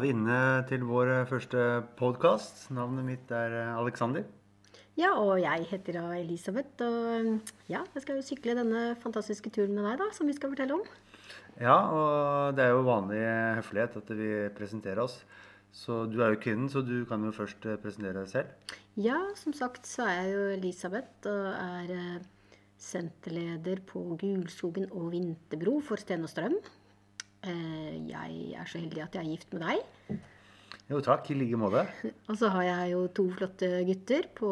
Er vi inne til vår første podkast. Navnet mitt er eh, Alexander. Ja, og jeg heter da Elisabeth. Og ja, jeg skal jo sykle denne fantastiske turen med deg, da, som vi skal fortelle om. Ja, og det er jo vanlig høflighet at vi presenterer oss. Så du er jo kvinnen, så du kan jo først eh, presentere deg selv. Ja, som sagt så er jeg jo Elisabeth og er eh, senterleder på Gulskogen og Vinterbro for Sten og Strøm. Eh, jeg er så heldig at jeg er gift med deg. Jo, takk. I like måte. Og så har jeg jo to flotte gutter på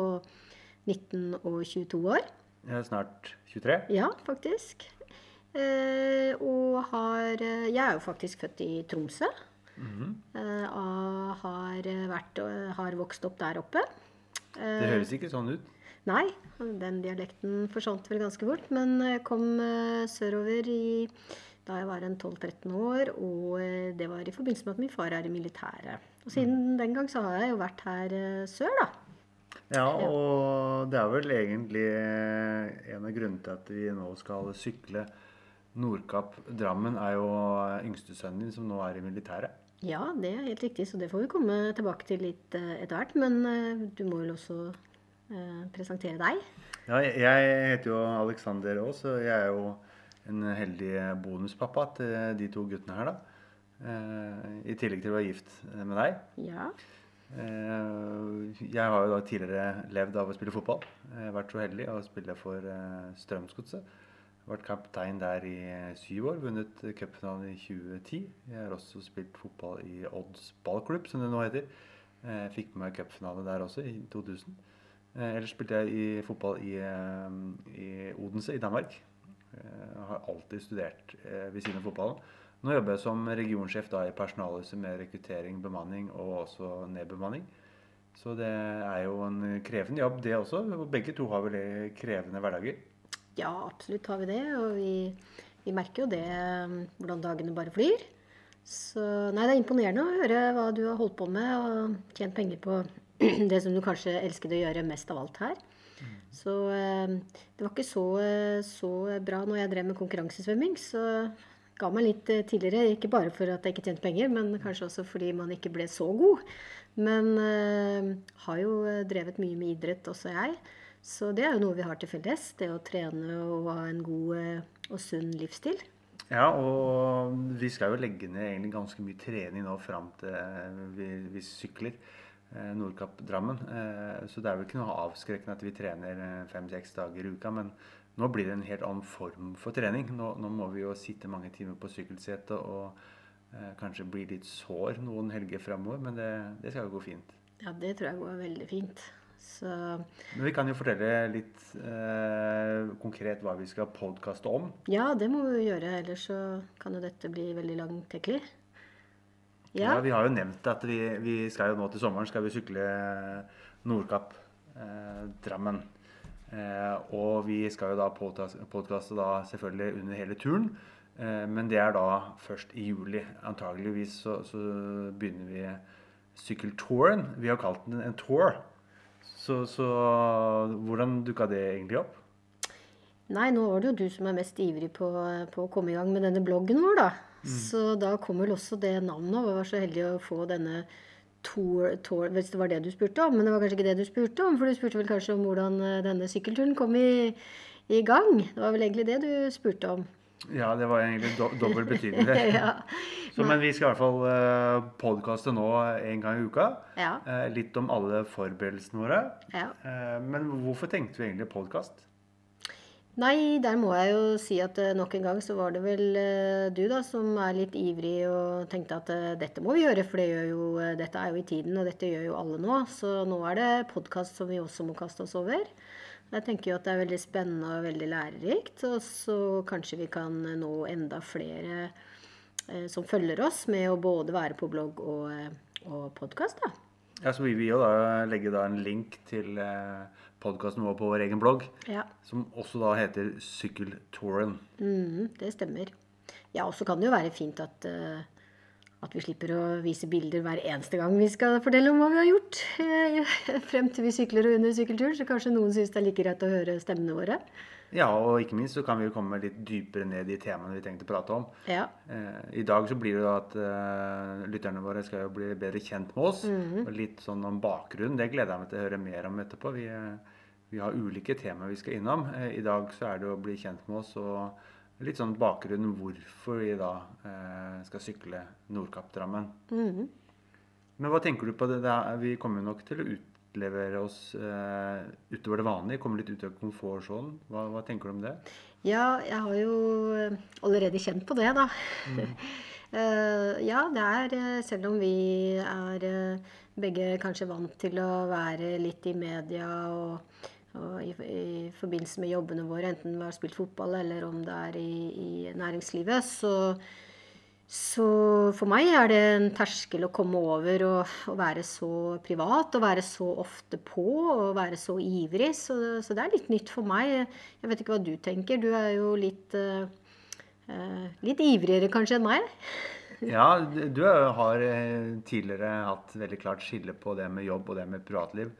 19 og 22 år. Er snart 23. Ja, faktisk. Eh, og har Jeg er jo faktisk født i Tromsø. Eh, og har, vært, har vokst opp der oppe. Det høres ikke sånn ut. Nei, den dialekten forsvant vel ganske fort. Men kom eh, sørover i, da jeg var en 12-13 år, og eh, det var i forbindelse med at min far er i militæret. Og siden den gang så har jeg jo vært her eh, sør, da. Ja, og det er vel egentlig eh, en av grunnene til at vi nå skal sykle Nordkapp-Drammen, er jo yngstesønnen din som nå er i militæret. Ja, det er helt riktig, så det får vi komme tilbake til litt etter hvert. Men du må vel også eh, presentere deg. Ja, jeg heter jo Alexander Aas, og jeg er jo en heldig bonuspappa til de to guttene her, da. Eh, I tillegg til å være gift med deg. Ja. Eh, Jeg har jo da tidligere levd av å spille fotball. Jeg har vært så heldig å spille for eh, Strømsgodset. Vært kaptein der i syv år. Vunnet cupfinalen i 2010. Jeg har også spilt fotball i Odds ballklubb, som det nå heter. Jeg fikk med meg cupfinale der også, i 2000. Eh, Ellers spilte jeg i fotball i, i Odense i Danmark. Jeg har alltid studert eh, ved siden av fotballen. Nå jobber jeg som regionsjef da i personalhuset med rekruttering, bemanning og også nedbemanning. Så det er jo en krevende jobb, det også. Begge to har vel krevende hverdager. ja, absolutt har vi det. Og vi, vi merker jo det, eh, hvordan dagene bare flyr. Så nei, det er imponerende å høre hva du har holdt på med og tjent penger på det som du kanskje elsket å gjøre mest av alt her. Så eh, det var ikke så, eh, så bra når jeg drev med konkurransesvømming. Så ga meg litt eh, tidligere, ikke bare for at jeg ikke tjente penger, men kanskje også fordi man ikke ble så god. Men eh, har jo drevet mye med idrett, også jeg. Så det er jo noe vi har til felles. Det å trene og ha en god og sunn livsstil. Ja, og vi skal jo legge ned egentlig ganske mye trening nå fram til vi, vi sykler. Eh, Nordkapp-Drammen. Eh, Så det er vel ikke noe avskrekkende at vi trener eh, fem-seks dager i uka. Men nå blir det en helt annen form for trening. Nå, nå må vi jo sitte mange timer på sykkelsetet og eh, kanskje bli litt sår noen helger framover. Men det, det skal jo gå fint. Ja, det tror jeg går veldig fint. Så Men vi kan jo fortelle litt eh, konkret hva vi skal podkaste om. ja, det må vi jo gjøre, ellers så kan jo dette bli veldig langtekkelig. Ja. Ja. Vi har jo nevnt at vi, vi skal jo nå til sommeren skal vi sykle Nordkapp, eh, Drammen. Eh, og vi skal jo da podkaste da selvfølgelig under hele turen. Eh, men det er da først i juli. Antageligvis så, så begynner vi sykkeltouren. Vi har kalt den en tour. Så, så hvordan dukka det egentlig opp? Nei, nå var det jo du som er mest ivrig på, på å komme i gang med denne bloggen vår, da. Så da kom vel også det navnet, og vi var så heldige å få denne tour, tour Hvis det var det du spurte om, men det var kanskje ikke det du spurte om, for du spurte vel kanskje om hvordan eh, denne sykkelturen kom i, i gang. Det var vel egentlig det du spurte om. Ja, det var egentlig do dobbel betydning. ja. Så, men vi skal i hvert fall uh, podkaste nå en gang i uka. Ja. Eh, litt om alle forberedelsene våre. ja. Eh, men hvorfor tenkte vi egentlig podkast? Nei, der må jeg jo si at eh, nok en gang så var det vel eh, du da som er litt ivrig og tenkte at eh, dette må vi gjøre, for det jo, dette er jo i tiden, og dette gjør jo alle nå. Så nå er det podkast som vi også må kaste oss over. Jeg tenker jo at det er veldig spennende og veldig lærerikt, og så kanskje vi kan nå enda flere eh, som følger oss med å både være på blogg og, og podkast, da. Ja, så vi vil jo da legge da en link til eh, podkasten vår på vår egen blogg, Ja. som også da heter Sykkeltouren. Mm, det stemmer. Ja, og så kan det jo være fint at, uh, at vi slipper å vise bilder hver eneste gang vi skal fortelle om hva vi har gjort. eh, Frem til vi sykler og under sykkelturen, så kanskje noen syns det er like greit å høre stemmene våre. Ja, og ikke minst så kan vi jo komme litt dypere ned i temaene vi tenkte å prate om. Ja. Eh, I dag så blir det jo at eh, lytterne våre skal jo bli bedre kjent med oss. og Litt sånn om bakgrunnen. Det gleder jeg meg til å høre mer om etterpå. Vi, eh, vi har ulike temaer vi skal innom. Eh, I dag så er det å bli kjent med oss og litt sånn bakgrunnen hvorfor vi da eh, skal sykle Nordkapp-Drammen. Mhm. Men hva tenker du på det? det er, vi kommer nok til å utlevere oss uh, utover det vanlige. Komme litt ut av komfortsonen. Hva, hva tenker du om det? Ja, jeg har jo eh, allerede kjent på det, da. Eh, ja, det er Selv om vi er begge kanskje vant til å være litt i media og, og i, i forbindelse med jobbene våre, enten vi har spilt fotball eller om det er i, i næringslivet, så, så for meg er det en terskel å komme over og, og være så privat og være så ofte på og være så ivrig. Så, så det er litt nytt for meg. Jeg vet ikke hva du tenker. Du er jo litt, eh, eh, litt ivrigere kanskje enn meg. Ja, du har eh, tidligere hatt veldig klart skille på det med jobb og det med privatliv.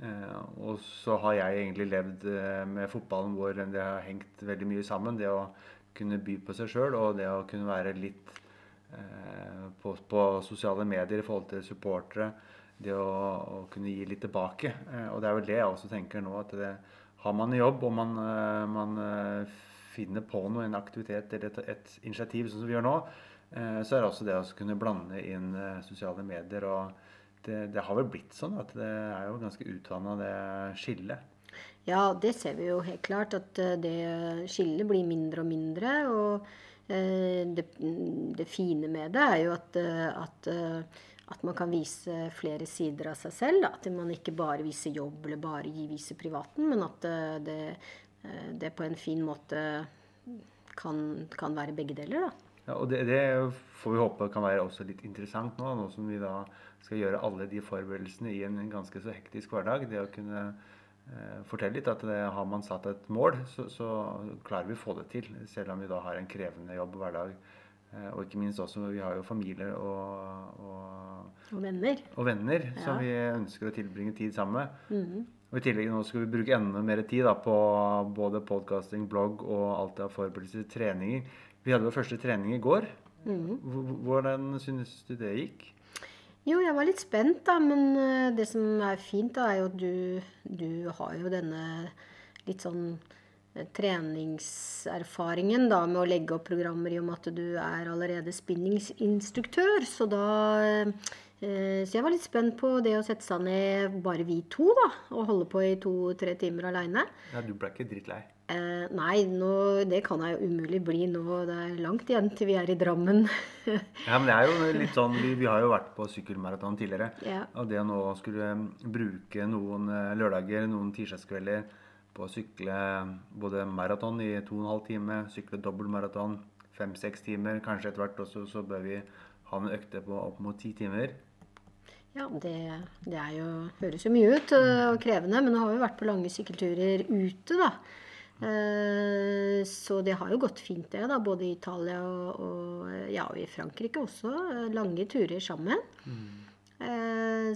Eh, Og så har jeg egentlig levd med fotballen hvor det har hengt veldig mye sammen. Det å kunne by på seg sjøl og det å kunne være litt på, på sosiale medier i forhold til supportere. Det å, å kunne gi litt tilbake. Eh, Og det er vel det jeg også tenker nå. at det, Har man en jobb og man, eh, man eh, finner på noe, en aktivitet eller et, et initiativ sånn som vi gjør nå, eh, så er det også det å kunne blande inn eh, sosiale medier. og det, det har vel blitt sånn at det er jo ganske utvanna, det skillet. Ja, det ser vi jo helt klart, at eh, det skillet blir mindre og mindre. Og eh, det, det fine med det er jo at, eh, at, eh, at man kan vise flere sider av seg selv. da. At man ikke bare viser jobb eller bare viser privaten, men at eh, det, eh, det på en fin måte kan, kan være begge deler. da. Ja, og det, det får vi håpe kan være også litt interessant nå, nå som vi da skal gjøre alle de forberedelsene i en ganske så hektisk hverdag. Det å kunne eh, fortelle litt at det, har man satt et mål, så, så klarer vi å få det til. Selv om vi da har en krevende jobb hver dag. Eh, og ikke minst også, vi har jo familier og, og Og venner. og venner som vi ønsker å tilbringe tid sammen med. Mhm. Og I tillegg nå skal vi bruke enda mer tid da, på både podkasting, blogg og alt av forberedelser til treninger. Vi hadde vår første trening i går. Mm Hvordan synes du det gikk? Jo, jeg var litt spent, da. Men eh, det som er fint, da, er jo at du, du har jo denne litt sånn eh, treningserfaringen da med å legge opp programmer i og med at du er allerede spinningsinstruktør. Så da eh, Så jeg var litt spent på det å sette seg ned bare vi to, da. Og holde på i to-tre timer aleine. Ja, Du ble ikke drittlei? Eh, nei, nå, det kan jeg jo umulig bli nå. Det er langt igjen til vi er i Drammen. Ja, men det er jo litt sånn, Vi, vi har jo vært på sykkelmaraton tidligere. Ja. Og det å nå skulle mm, bruke noen eh, lørdager, noen tirsdagskvelder på å sykle både maraton i to og en halv time, sykle dobbeltmaraton fem-seks timer, kanskje etter hvert også så bør vi ha en økte på opp mot ti timer. Ja, det, det er jo, høres jo mye ut øh, og krevende, men nå har vi vært på lange sykkelturer ute, da. Eh, Så det har jo gått fint, det, da. Både i Italia og, og, ja, og i Frankrike også. Lange turer sammen. Mm.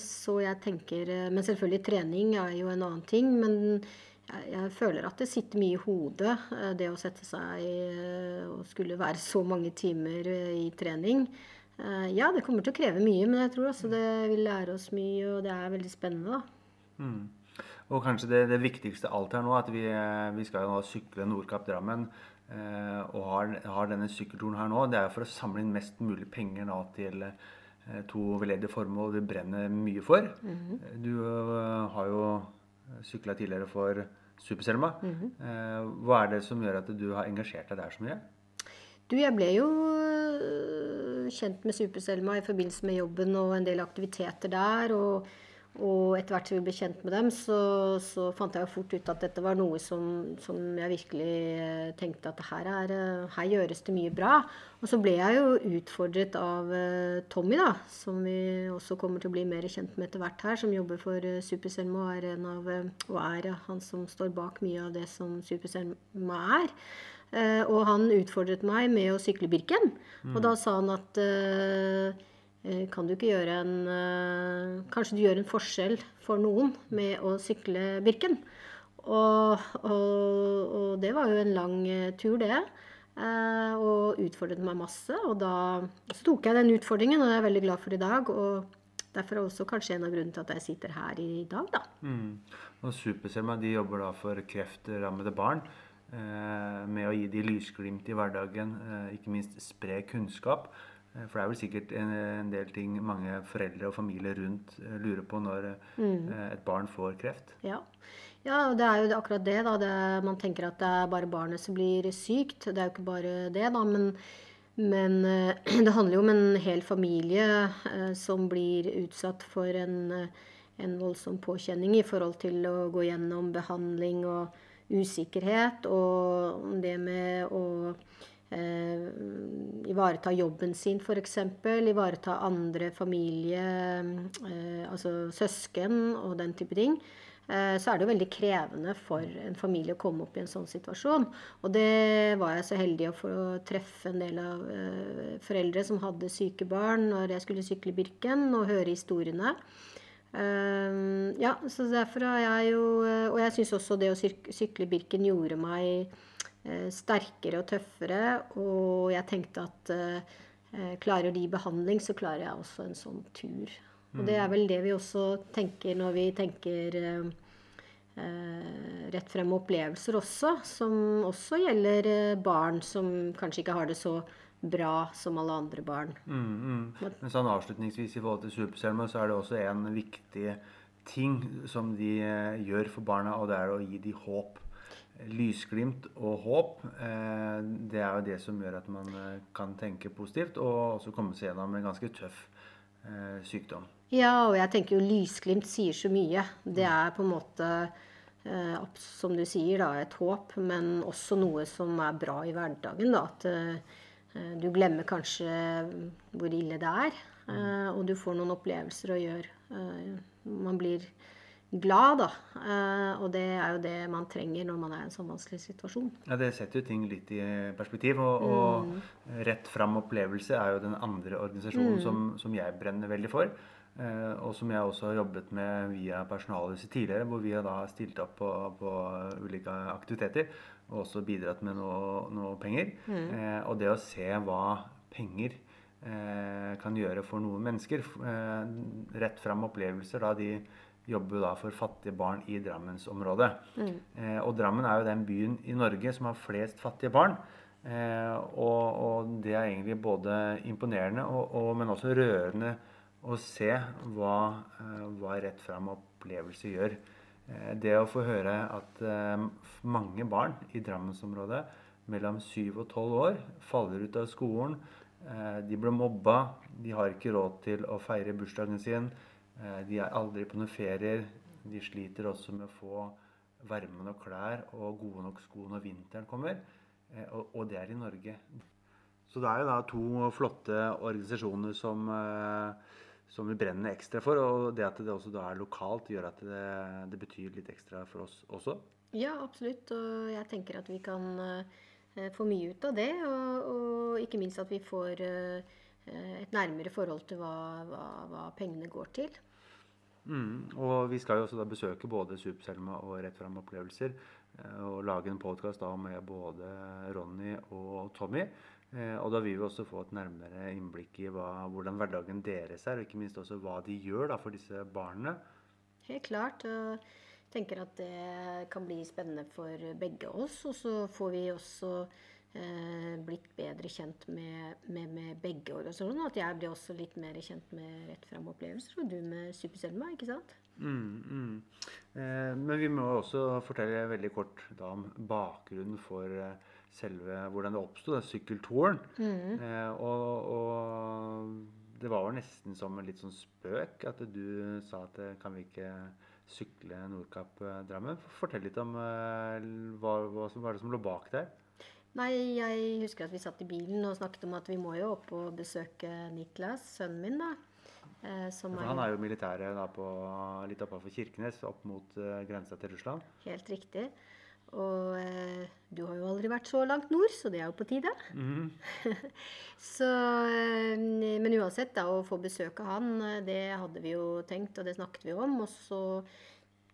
Så jeg tenker eh, Men selvfølgelig, trening er jo en annen ting. Men jeg, jeg føler at det sitter mye i hodet, det å sette seg og skulle være så mange timer i trening. Ja, det kommer til å kreve mye, men jeg tror også det vil lære oss mye, og det er veldig spennende, da. Mm. Og kanskje det, det viktigste alt her nå, at vi, eh, vi skal jo nå sykle Nordkapp-Drammen. Eh, og har, har denne sykkelturen her nå, det er jo for å samle inn mest mulig penger nå til eh, to veldedige formål vi brenner mye for. Du eh, har jo sykla tidligere for Super-Selma. eh, hva er det som gjør at du har engasjert deg der så mye? Du, jeg ble jo øh, kjent med Super-Selma i forbindelse med jobben og en del aktiviteter der. Og, og etter hvert som vi ble kjent med dem, så, så fant jeg jo fort ut at dette var noe som, som jeg virkelig øh, tenkte at her, er, øh, her gjøres det mye bra. Og så ble jeg jo utfordret av øh, Tommy, da, som vi også kommer til å bli mer kjent med etter hvert her, som jobber for Super-Selma og er en av, og er han som står bak mye av det som Super-Selma er. Eh, og han utfordret meg med å sykle Birken. Og da sa han at eh, eh, kan du ikke gjøre en eh, Kanskje du gjør en forskjell for noen med å sykle Birken. Og, og, og det var jo en lang eh, tur, det. Eh, og utfordret meg masse. Og da så tok jeg den utfordringen, og det er jeg veldig glad for i dag. Og derfor er også kanskje en av grunnene til at jeg sitter her i dag, da. Mm. Og Superselma de jobber da for kreftrammede barn. Eh, med å gi de lysglimt i hverdagen, eh, ikke minst spre kunnskap. Eh, for det er vel sikkert en, en, del ting mange foreldre og familier rundt eh, lurer på når mm. et barn får kreft. Ja. ja. det er jo akkurat det. da. Det, man tenker at det er bare barnet som blir sykt. Det er jo ikke bare det, da. Men, men det handler jo om en hel familie eh, som blir utsatt for en, en voldsom påkjenning i forhold til å gå gjennom behandling og usikkerhet og det med å eh, ivareta jobben sin, f.eks. Ivareta andre familie, eh, altså søsken og den type ting. Eh, så er det jo veldig krevende for en familie å komme opp i en sånn situasjon. Og det var jeg så heldig å få treffe en del av eh, foreldre som hadde syke barn når jeg skulle sykle Birken, og høre historiene. Uh, ja, så derfor har jeg jo Og jeg syns også det å sykle Birken gjorde meg sterkere og tøffere. Og jeg tenkte at uh, klarer de behandling, så klarer jeg også en sånn tur. Og det er mm. vel det vi også tenker når vi tenker rett frem opplevelser også, som også gjelder barn som kanskje ikke har det så bra som alle andre barn. Mm, mm. Men sånn avslutningsvis i forhold til Superselma, så er det også en viktig ting som de eh, gjør for barna, og det er å gi dem håp. Lysglimt og håp, eh, det er jo det som gjør at man eh, kan tenke positivt og også komme seg gjennom en ganske tøff eh, sykdom. Ja, og jeg tenker jo lysglimt sier så mye. Det er på en måte som du sier, da, et håp, men også noe som er bra i hverdagen. da, at du glemmer kanskje hvor ille det er, og du får noen opplevelser gjøre. Eh, man blir glad, da. Og det er jo det man trenger når man er i en sånn vanskelig situasjon. Ja, Det setter jo ting litt i perspektiv. Og, og mm. Rett fram opplevelse er jo den andre organisasjonen mm. som, som, jeg brenner veldig for. og som jeg også har jobbet med via Personalhuset tidligere, hvor vi har da stilt opp på, på ulike aktiviteter og også bidratt med noe, noe penger. Mm. Uh, og det å se hva penger kan gjøre for noen mennesker Rett fram opplevelser da de jobber da for fattige barn i Drammensområdet. Mm. Eh, og Drammen er jo den byen i Norge som har flest fattige barn. Eh, og, og, det er egentlig både imponerende, og, og, men også rørende å se hva, eh, hva rett fram opplevelse gjør. Eh, det å få høre at eh, mange barn i Drammensområdet mellom 7 og 12 år faller ut av skolen. Eh, de blir mobba, de har ikke råd til å feire bursdagen sin. De er aldri på noen ferier. De sliter også med å få varme nok klær og gode nok sko når vinteren kommer. Og det er i Norge. Så det er jo da to flotte organisasjoner som som vi brenner ekstra for. Og det at det også da er lokalt, gjør at det, det betyr litt ekstra for oss også. Ja, absolutt. Og jeg tenker at vi kan få mye ut av det. Og, og, ikke minst at vi får et nærmere forhold til hva, hva, hva pengene går til. Mm, og vi skal jo også da besøke både Superselma og Rett fram opplevelser. Uh, og lage en podkast med både Ronny og Tommy. Eh, og da vil vi også få et nærmere innblikk i hva, hvordan hverdagen deres er, og ikke minst også hva de gjør da, for disse barna. Helt klart. og tenker at det kan bli spennende for begge oss. Og så får vi også eh, blitt bedre kjent med, med, med begge organisasjonene. At jeg blir også litt mer kjent med Rett fram-opplevelser, og du med Superselma, ikke sant? Mm, mm. Eh, men vi må også fortelle veldig kort da, om bakgrunnen for eh, selve hvordan det oppsto, sykkeltouren. Mm. Eh, og, og, det var vel nesten som en litt sånn spøk at du sa at eh, kan vi ikke sykle Nordkapp-Drammen? Fortell litt om eh, hva, hva, som var det som lå bak der. Nei, jeg husker at vi satt i bilen og snakket om at vi må jo opp og besøke Niklas, sønnen min, da. Eh, ja, han er jo militæret da på, litt oppafor Kirkenes, opp mot eh, grensa til Russland. Helt riktig. Og eh, du har jo aldri vært så langt nord, så det er jo på tide. Mhm. Så, eh, men uansett, da, å få besøk av han, eh, det hadde vi jo tenkt, og det snakket vi om. Og så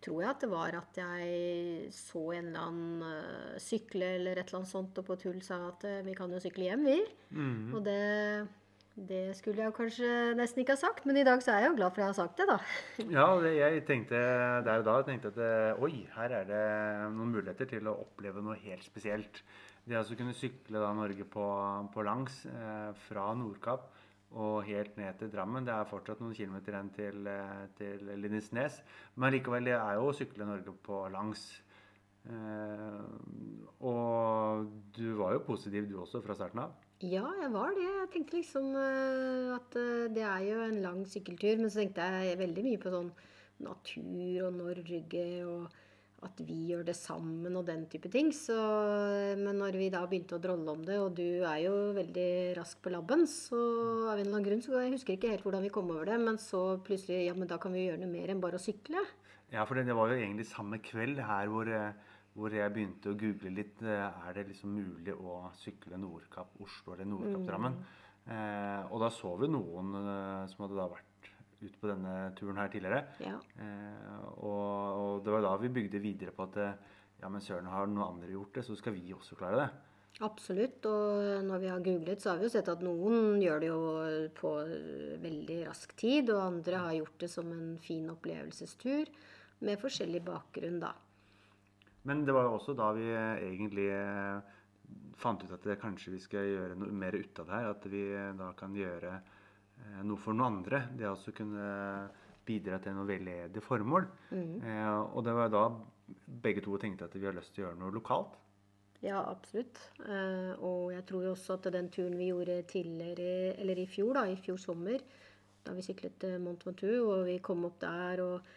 tror jeg at det var at jeg så en eller annen eh, sykle eller et eller annet sånt, og på tull sa at eh, vi kan jo sykle hjem, vi. Mhm. Og det, det skulle jeg kanskje nesten ikke ha sagt, men i dag så er jeg jo glad for at jeg har sagt det, da. Ja, det, jeg tenkte der og da tenkte at eh, oi, her er det noen muligheter til å oppleve noe helt spesielt. Det å kunne sykle da Norge på, på langs eh, fra Nordkapp og helt ned til Drammen. Det er fortsatt noen kilometer igjen til, eh, til Lindesnes. Men likevel, det er jo å sykle Norge på langs. Eh, og du var jo positiv du også fra starten av. Ja, jeg var det. Jeg tenkte liksom eh, at eh, det er jo en lang sykkeltur. Men så tenkte jeg veldig mye på sånn natur og Norge og at vi gjør det sammen og den type ting. Så, men når vi da begynte å drolle om det, og du er jo veldig rask på labben, så av en eller annen grunn så jeg husker ikke helt hvordan vi kom over det, men så plutselig ja, men da kan vi gjøre noe mer enn bare å sykle. Ja, for det, det var jo egentlig samme kveld her hvor, hvor jeg begynte å google litt. Er det liksom mulig å sykle Nordkapp Oslo eller Nordkapp Drammen? Eh, og da så vi noen eh, som hadde da vært ute på denne turen her tidligere. Ja. Eh, og, og det var da vi bygde videre på at eh, ja, men søren, har noen andre gjort det, så skal vi også klare det. Absolutt. Og når vi har googlet, så har vi jo sett at noen gjør det jo på veldig rask tid, og andre har gjort det som en fin opplevelsestur med forskjellig bakgrunn, da. Men det var jo også da vi eh, egentlig eh, fant ut at det, kanskje vi skal gjøre noe mer ut av det her. At vi eh, da kan gjøre eh, noe for noen andre. Det å kunne bidra til noe veldedig formål. Eh, og det var da begge to tenkte at vi har lyst til å gjøre noe lokalt. Ja, absolutt. Eh, og jeg tror jo også at den turen vi gjorde tidligere, eller i fjor, da, i fjor sommer, da vi syklet til Mont Ventoux, og vi kom opp der og,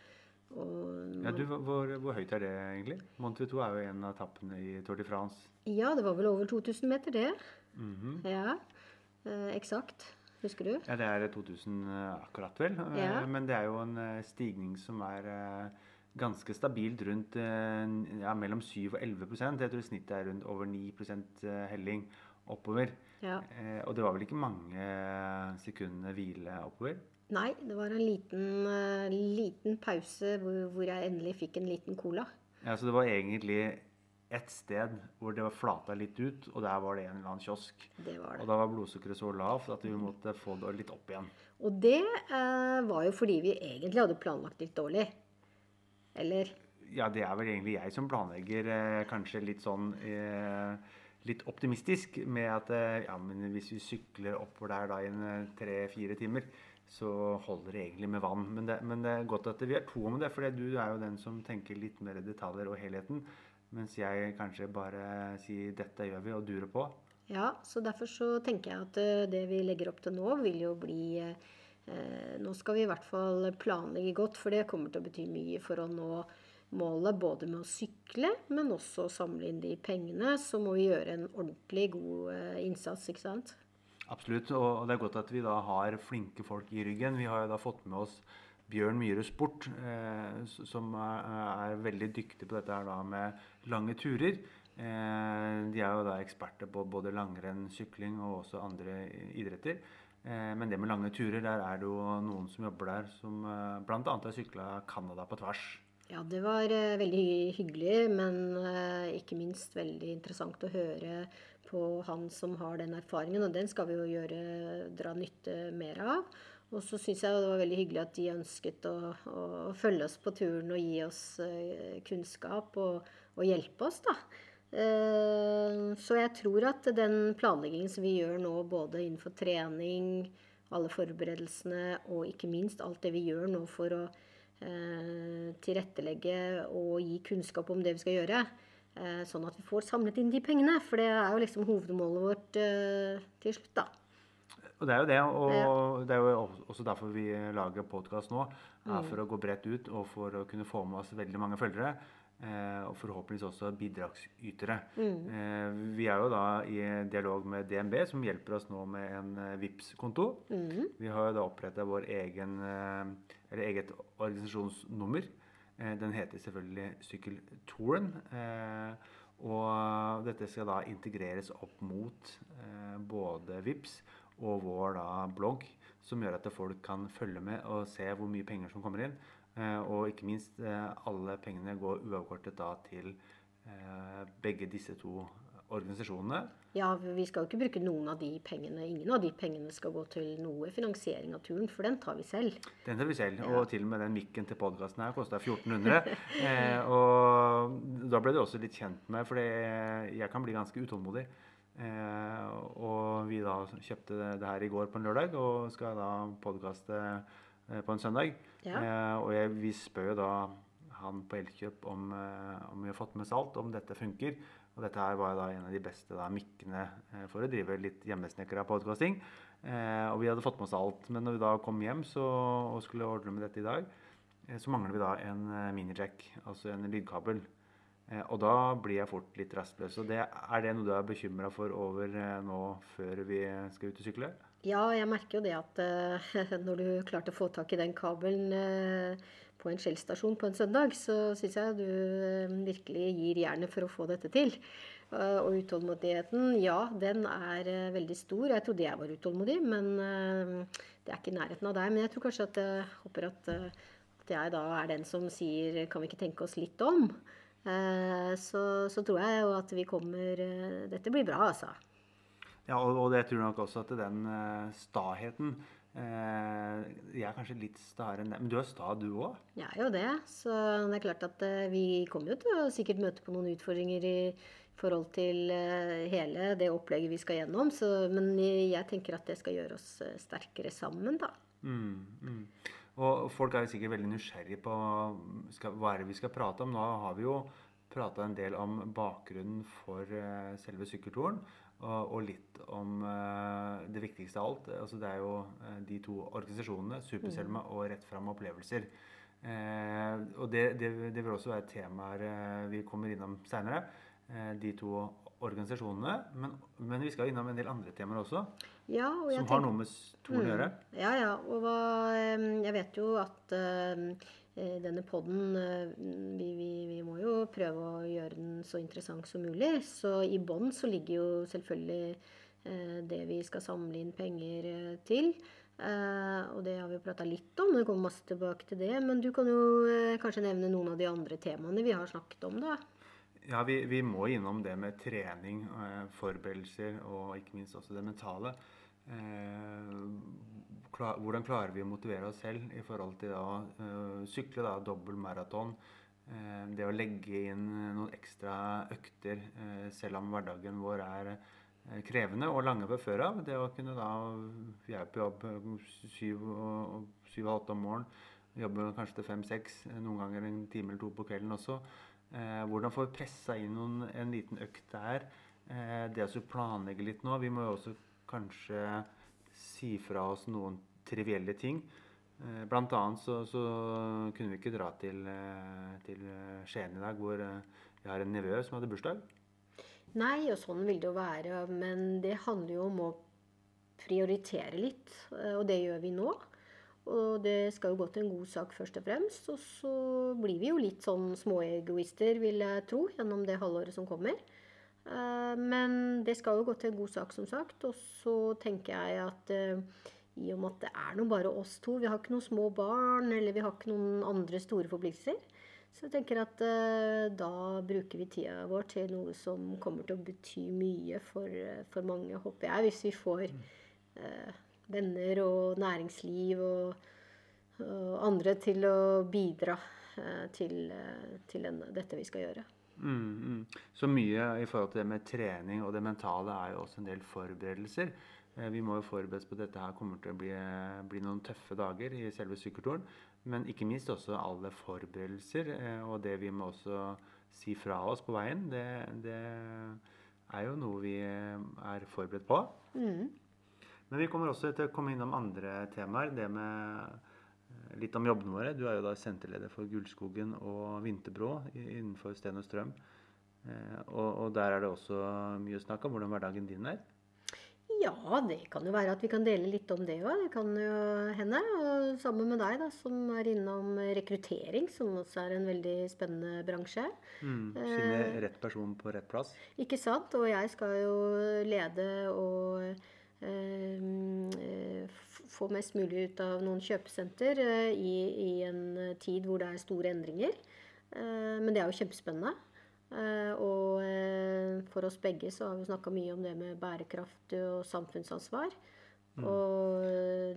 og Ja, du, hvor, hvor høyt er det egentlig? Mont Ventoux er jo en av etappene i Tour de France. Ja, det var vel over 2000 meter, det. Ja, eh, eksakt. Husker du? Ja, det er 2000 akkurat, vel. Eh, Ja. Men det er jo en eh, stigning som er eh, ganske stabilt rundt eh, ja, mellom 7 og 11% Jeg tror snittet er rundt over 9 eh, helling oppover. Ja. Eh, og det var vel ikke mange sekunder hvile oppover? Nei, det var en liten, eh, liten pause hvor, hvor jeg endelig fikk en liten cola. Ja, Så det var egentlig ett sted hvor det var flata litt ut, og der var det en eller annen kiosk. Det var det. Og da var blodsukkeret så lavt at vi måtte få det litt opp igjen. Og det eh, var jo fordi vi egentlig hadde planlagt litt dårlig. Eller Ja, det er vel egentlig jeg som planlegger eh, kanskje litt sånn eh, Litt optimistisk med at eh, ja, men hvis vi sykler oppover der da i en tre-fire timer, så holder det egentlig med vann. Men det, men det er godt at vi er to om det, for du er jo den som tenker litt mer detaljer og helheten. Mens jeg kanskje bare sier 'dette gjør vi', og durer på. Ja, så derfor så tenker jeg at eh, det vi legger opp til nå, vil jo bli eh, Nå skal vi i hvert fall planlegge godt, for det kommer til å bety mye for å nå målet både med å sykle, men også samle inn de pengene. Så må vi gjøre en ordentlig god eh, innsats, ikke sant? Absolutt, og det er godt at vi da har flinke folk i ryggen. Vi har jo da fått med oss Bjørn Myhre Sport, eh, som er, er veldig dyktig på dette her da med lange turer. Eh, de er jo da eksperter på både langrenn, sykling og også andre idretter. Eh, men det med lange turer, der er det jo noen som jobber der, som eh, bl.a. har sykla Canada på tvers. Ja, det var eh, veldig hyggelig, men eh, ikke minst veldig interessant å høre på han som har den erfaringen, og den skal vi jo gjøre, dra nytte mer av. Og så syns jeg det var veldig hyggelig at de ønsket å, å følge oss på turen og gi oss eh, kunnskap og, og hjelpe oss, da. Eh, Så jeg tror at den planleggingen som vi gjør nå, både innenfor trening, alle forberedelsene og ikke minst alt det vi gjør nå for å eh, tilrettelegge og gi kunnskap om det vi skal gjøre, sånn at vi får samlet inn de pengene. For det er jo liksom hovedmålet vårt til slutt, da. Og det er jo det, og det er jo også derfor vi lager podkast nå. er For å gå bredt ut og for å kunne få med oss veldig mange følgere. Eh, og forhåpentligvis også bidragsytere. Eh, vi er jo da i dialog med DNB, som hjelper oss nå med en eh, VIPS-konto. Vi har jo da oppretta vår egen, eller eget organisasjonsnummer. Den heter selvfølgelig Sykkeltouren. Og dette skal da integreres opp mot både VIPS og vår da blogg, som gjør at folk kan følge med og se hvor mye penger som kommer inn. Eh, og ikke minst eh, alle pengene går uavkortet da til eh, begge disse to organisasjonene. Ja, vi skal jo ikke bruke noen av de pengene. Ingen av de pengene skal gå til noe finansiering av turen, for den tar vi selv. Den tar vi selv, ja. og til og med den mikken til podkasten her kosta 1400. eh, og da ble du også litt kjent med, for jeg kan bli ganske utålmodig. Eh, og vi da kjøpte det her i går på en lørdag, og skal da podkaste eh, på en søndag. Ja. Eh, og jeg, vi spør jo da han på Elkjøp om, eh, om vi har fått med salt, om dette funker. Og dette her var da en av de beste da, mikkene eh, for å drive litt hjemmesnekra podkasting. Eh, og vi hadde fått med oss alt. Men når vi da kom hjem så, og skulle ordne med dette i dag, så mangler vi da en minijack, altså en lydkabel. Eh, og da blir jeg fort litt rastløs. Og det, er det noe du er bekymra for over eh, nå før vi skal ut og sykle? Ja, jeg merker jo det at når du klarte å få tak i den kabelen på en Shell-stasjon på en søndag, så syns jeg du eh, virkelig gir jernet for å få dette til. Eh, og utålmodigheten, ja, den er eh, veldig stor. Jeg trodde jeg var utålmodig, men det er ikke i nærheten av deg. Men jeg tror kanskje at jeg håper at, at jeg da er den som sier kan vi ikke tenke oss litt om? Så, så tror jeg jo at vi kommer Dette blir bra, altså. Ja, og, og det tror jeg nok også at den staheten Eh, jeg er kanskje litt staere enn deg, men du er sta du òg? Jeg er jo det. Så det er klart at eh, vi kommer jo til å sikkert møte på noen utfordringer i forhold til eh, hele det opplegget vi skal gjennom. Så, men jeg tenker at det skal gjøre oss sterkere sammen, da. Mm, mm. Og folk er jo sikkert veldig nysgjerrige på skal, hva er det vi skal prate om. Nå har vi jo prata en del om bakgrunnen for selve sykkelturen. Og, og litt om uh, det viktigste av alt. Altså, det er jo uh, de to organisasjonene, Superselma mm. og Rett fram opplevelser. Uh, og det, det, det, vil også være temaer vi kommer innom seinere. de to organisasjonene. Men, men, vi skal innom en del andre temaer også. Ja, og som tenker, har noe med mm, å gjøre. Ja, ja. Og hva, jeg vet jo at uh, denne poden eh, vi, vi, vi, må jo prøve å gjøre den så interessant som mulig. Så i bånn så ligger jo selvfølgelig uh, det vi skal samle inn penger til. og det har vi jo prata litt om, det kommer masse tilbake til det. Men du kan jo kanskje nevne noen av de andre temaene vi har snakket om, da. Ja, vi, vi må innom det med trening, forberedelser og ikke minst også det mentale. Eh, hvordan klarer vi å motivere oss selv i forhold til å uh, sykle da, dobbel maraton? Det å legge inn noen ekstra økter selv om hverdagen vår er krevende og lange fra før av. Det å kunne da Vi er på jobb syv og åtte om morgenen. Jobber kanskje til fem-seks, noen ganger en time eller to på kvelden også. Hvordan får vi pressa inn noen, en liten økt der? det å planlegge litt nå. Vi må jo også kanskje si fra oss noen trivielle ting. Eh, blant annet så, så kunne vi ikke dra til, eh, til Skien i dag, hvor vi jeg har en nevø som hadde bursdag. Nei, og sånn vil det jo være. Men det handler jo om å prioritere litt, og det gjør vi nå. Og det skal jo gå til en god sak først og fremst. Og så blir vi jo litt sånn småegoister, vil jeg tro, gjennom det halvåret som kommer. Eh, men det skal jo gå til en god sak, som sagt. Og så tenker jeg at eh, i og med at det er nå bare oss to, vi har ikke noen små barn, eller vi har ikke noen andre store forpliktelser, så jeg tenker at uh, da bruker vi tida vår til noe som kommer til å bety mye for, for mange, håper jeg. Hvis vi får uh, venner og næringsliv og, og, andre til å bidra uh, til, til den, dette vi skal gjøre. Mm, mm. Så mye i forhold til det med trening og det mentale er jo også en del forberedelser. Eh, vi må jo forberedes på at dette her kommer til å bli, bli, noen tøffe dager i selve sykkelturen. Men ikke minst også alle forberedelser eh, og det vi må også si fra oss på veien. Det, det er jo noe vi er forberedt på. Mm. Men vi kommer også til å komme innom andre temaer. Det med litt om jobbene våre. Du er jo da senterleder for Gullskogen og Vinterbro innenfor Sten og Strøm. Eh, og, og, der er det også mye snakk om hvordan hverdagen din er. Ja, det kan jo være at vi kan dele litt om det òg. Det kan jo hende. Og sammen med deg, da, som er innom rekruttering, som også er en veldig spennende bransje. Mm, finne rett person på rett plass. Ikke sant? Og jeg skal jo lede og eh, få mest mulig ut av noen kjøpesenter eh, i, i, en tid hvor det er store endringer. Eh, men det er jo kjempespennende. Eh, og eh, for oss begge så har vi snakka mye om det med bærekraft og samfunnsansvar. Mm. Og,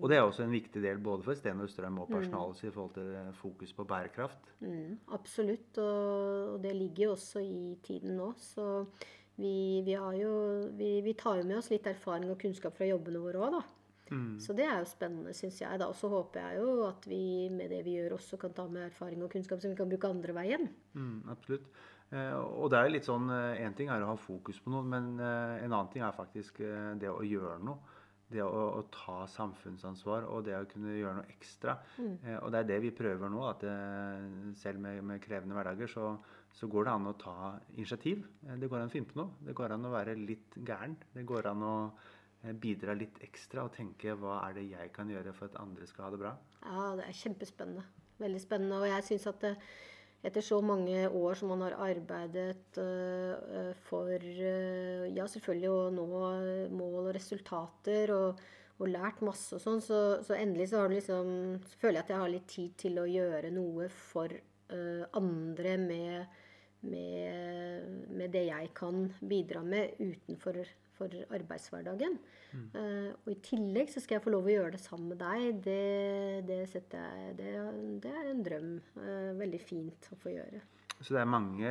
og, det er også en viktig del både for Sten og Strøm og personalet mm. i forhold til fokus på bærekraft. Mm, absolutt, og, og, det ligger jo også i tiden nå. Så vi, vi, jo, vi, vi tar jo med oss litt erfaring og kunnskap fra jobbene våre òg, da. Mm. Så det er jo spennende, syns jeg. da, Og så håper jeg jo at vi med det vi gjør, også kan ta med erfaring og kunnskap som vi kan bruke andre veien. Mm, absolutt. Eh, og det er litt sånn Én eh, ting er å ha fokus på noe, men eh, en annen ting er faktisk det å gjøre noe. Det å, å ta samfunnsansvar og det å kunne gjøre noe ekstra. Mm. og det er det vi prøver nå. at Selv med, med, krevende hverdager så, så, går det an å ta initiativ. Det går an å finne på noe. Det går an å være litt gæren. Det går an å bidra litt ekstra og tenke hva er det jeg kan gjøre for at andre skal ha det bra. Ja, det er kjempespennende. Veldig spennende. Og jeg syns at det, etter så mange år som man har arbeidet uh, for uh, ja, selvfølgelig å nå mål og resultater og, og lært masse og sånn, så, så, endelig så, liksom, så, føler jeg at jeg har litt tid til å gjøre noe for andre med, med, med, det jeg kan bidra med utenfor for arbeidshverdagen. Mm. Uh, og i tillegg så skal jeg få lov å gjøre det sammen med deg. Det, det, jeg, det, det er en drøm. Uh, veldig fint å få gjøre. Så det er mange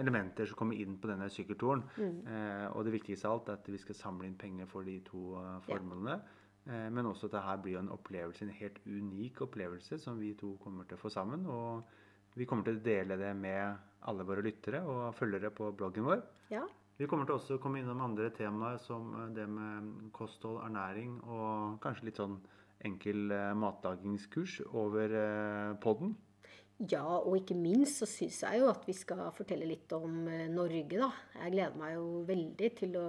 elementer som kommer inn på denne sykkelturen. Mm. Uh, og det viktigste av alt er at vi skal samle inn penger for de to formålene. Ja. Men også at dette blir en opplevelse, en helt unik opplevelse som vi to kommer til å få sammen. Og vi kommer til å dele det med alle våre lyttere og følgere på bloggen vår. Ja. Vi kommer til også å komme innom andre temaer som eh, det med kosthold, ernæring og kanskje litt sånn enkel matdagingskurs matlagingskurs over eh, podden. Ja, og ikke minst så syns jeg jo at vi skal fortelle litt om Norge, da. Jeg gleder meg jo veldig til å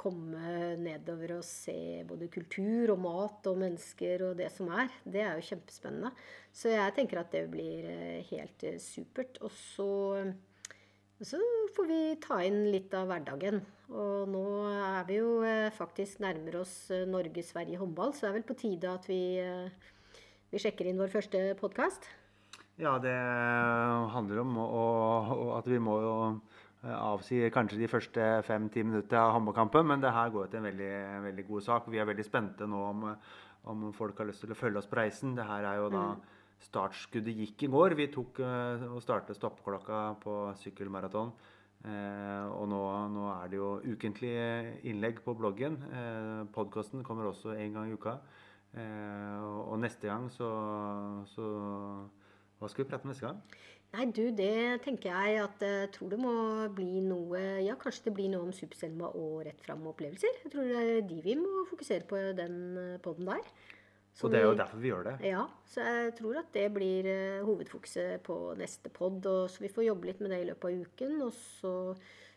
komme nedover og se både kultur og mat og mennesker og det som er. Det er jo kjempespennende. Så jeg tenker at det blir helt supert. Og så så får vi ta inn litt av hverdagen. Og nå er vi jo eh, faktisk nærmer oss eh, Norge-Sverige håndball, så det er vel på tide at vi, eh, vi sjekker inn vår første podkast. Ja, det handler om å, at vi må jo avsi kanskje de første fem-ti minutter av håndballkampen, men det her går til en veldig, veldig, god sak. Vi er veldig spente nå om, om folk har lyst til å følge oss på reisen. Det her er jo da mm startskuddet gikk i går. Vi tok uh, og startet stoppeklokka på sykkelmaraton. Uh, og nå, nå, er det jo ukentlige innlegg på bloggen. Uh, Podkasten kommer også en gang i uka. Uh, og neste gang så, så, Hva skal vi prate om neste gang? Nei, du, det tenker jeg at jeg tror det må bli noe Ja, kanskje det blir noe om Superselma og rett fram-opplevelser. Jeg tror det er de vi må fokusere på den poden der. Så og det er jo derfor vi gjør det. Ja, så jeg tror at det blir hovedfokuset på neste pod. Så vi får jobbe litt med det i løpet av uken, og så,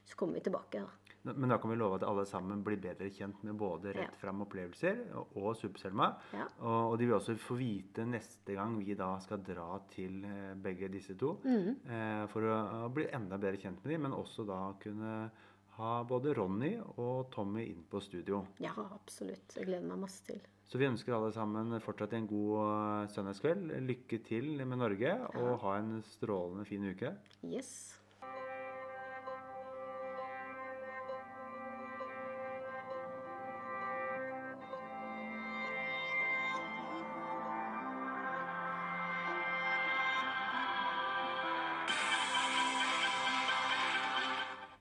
så kommer vi tilbake. da. Men da kan vi love at alle sammen blir bedre kjent med både rett fram opplevelser og, Superselma. Ja. Og, og, de vil også få vite neste gang vi da skal dra til eh, begge disse to. Mm. Eh, for å, å, bli enda bedre kjent med dem, men også da kunne ha både Ronny og Tommy inn på studio. Ja, absolutt. Jeg gleder meg masse til. Så vi ønsker alle sammen fortsatt en god eh, søndagskveld. Lykke til med Norge, og ha en strålende fin uke. Yes.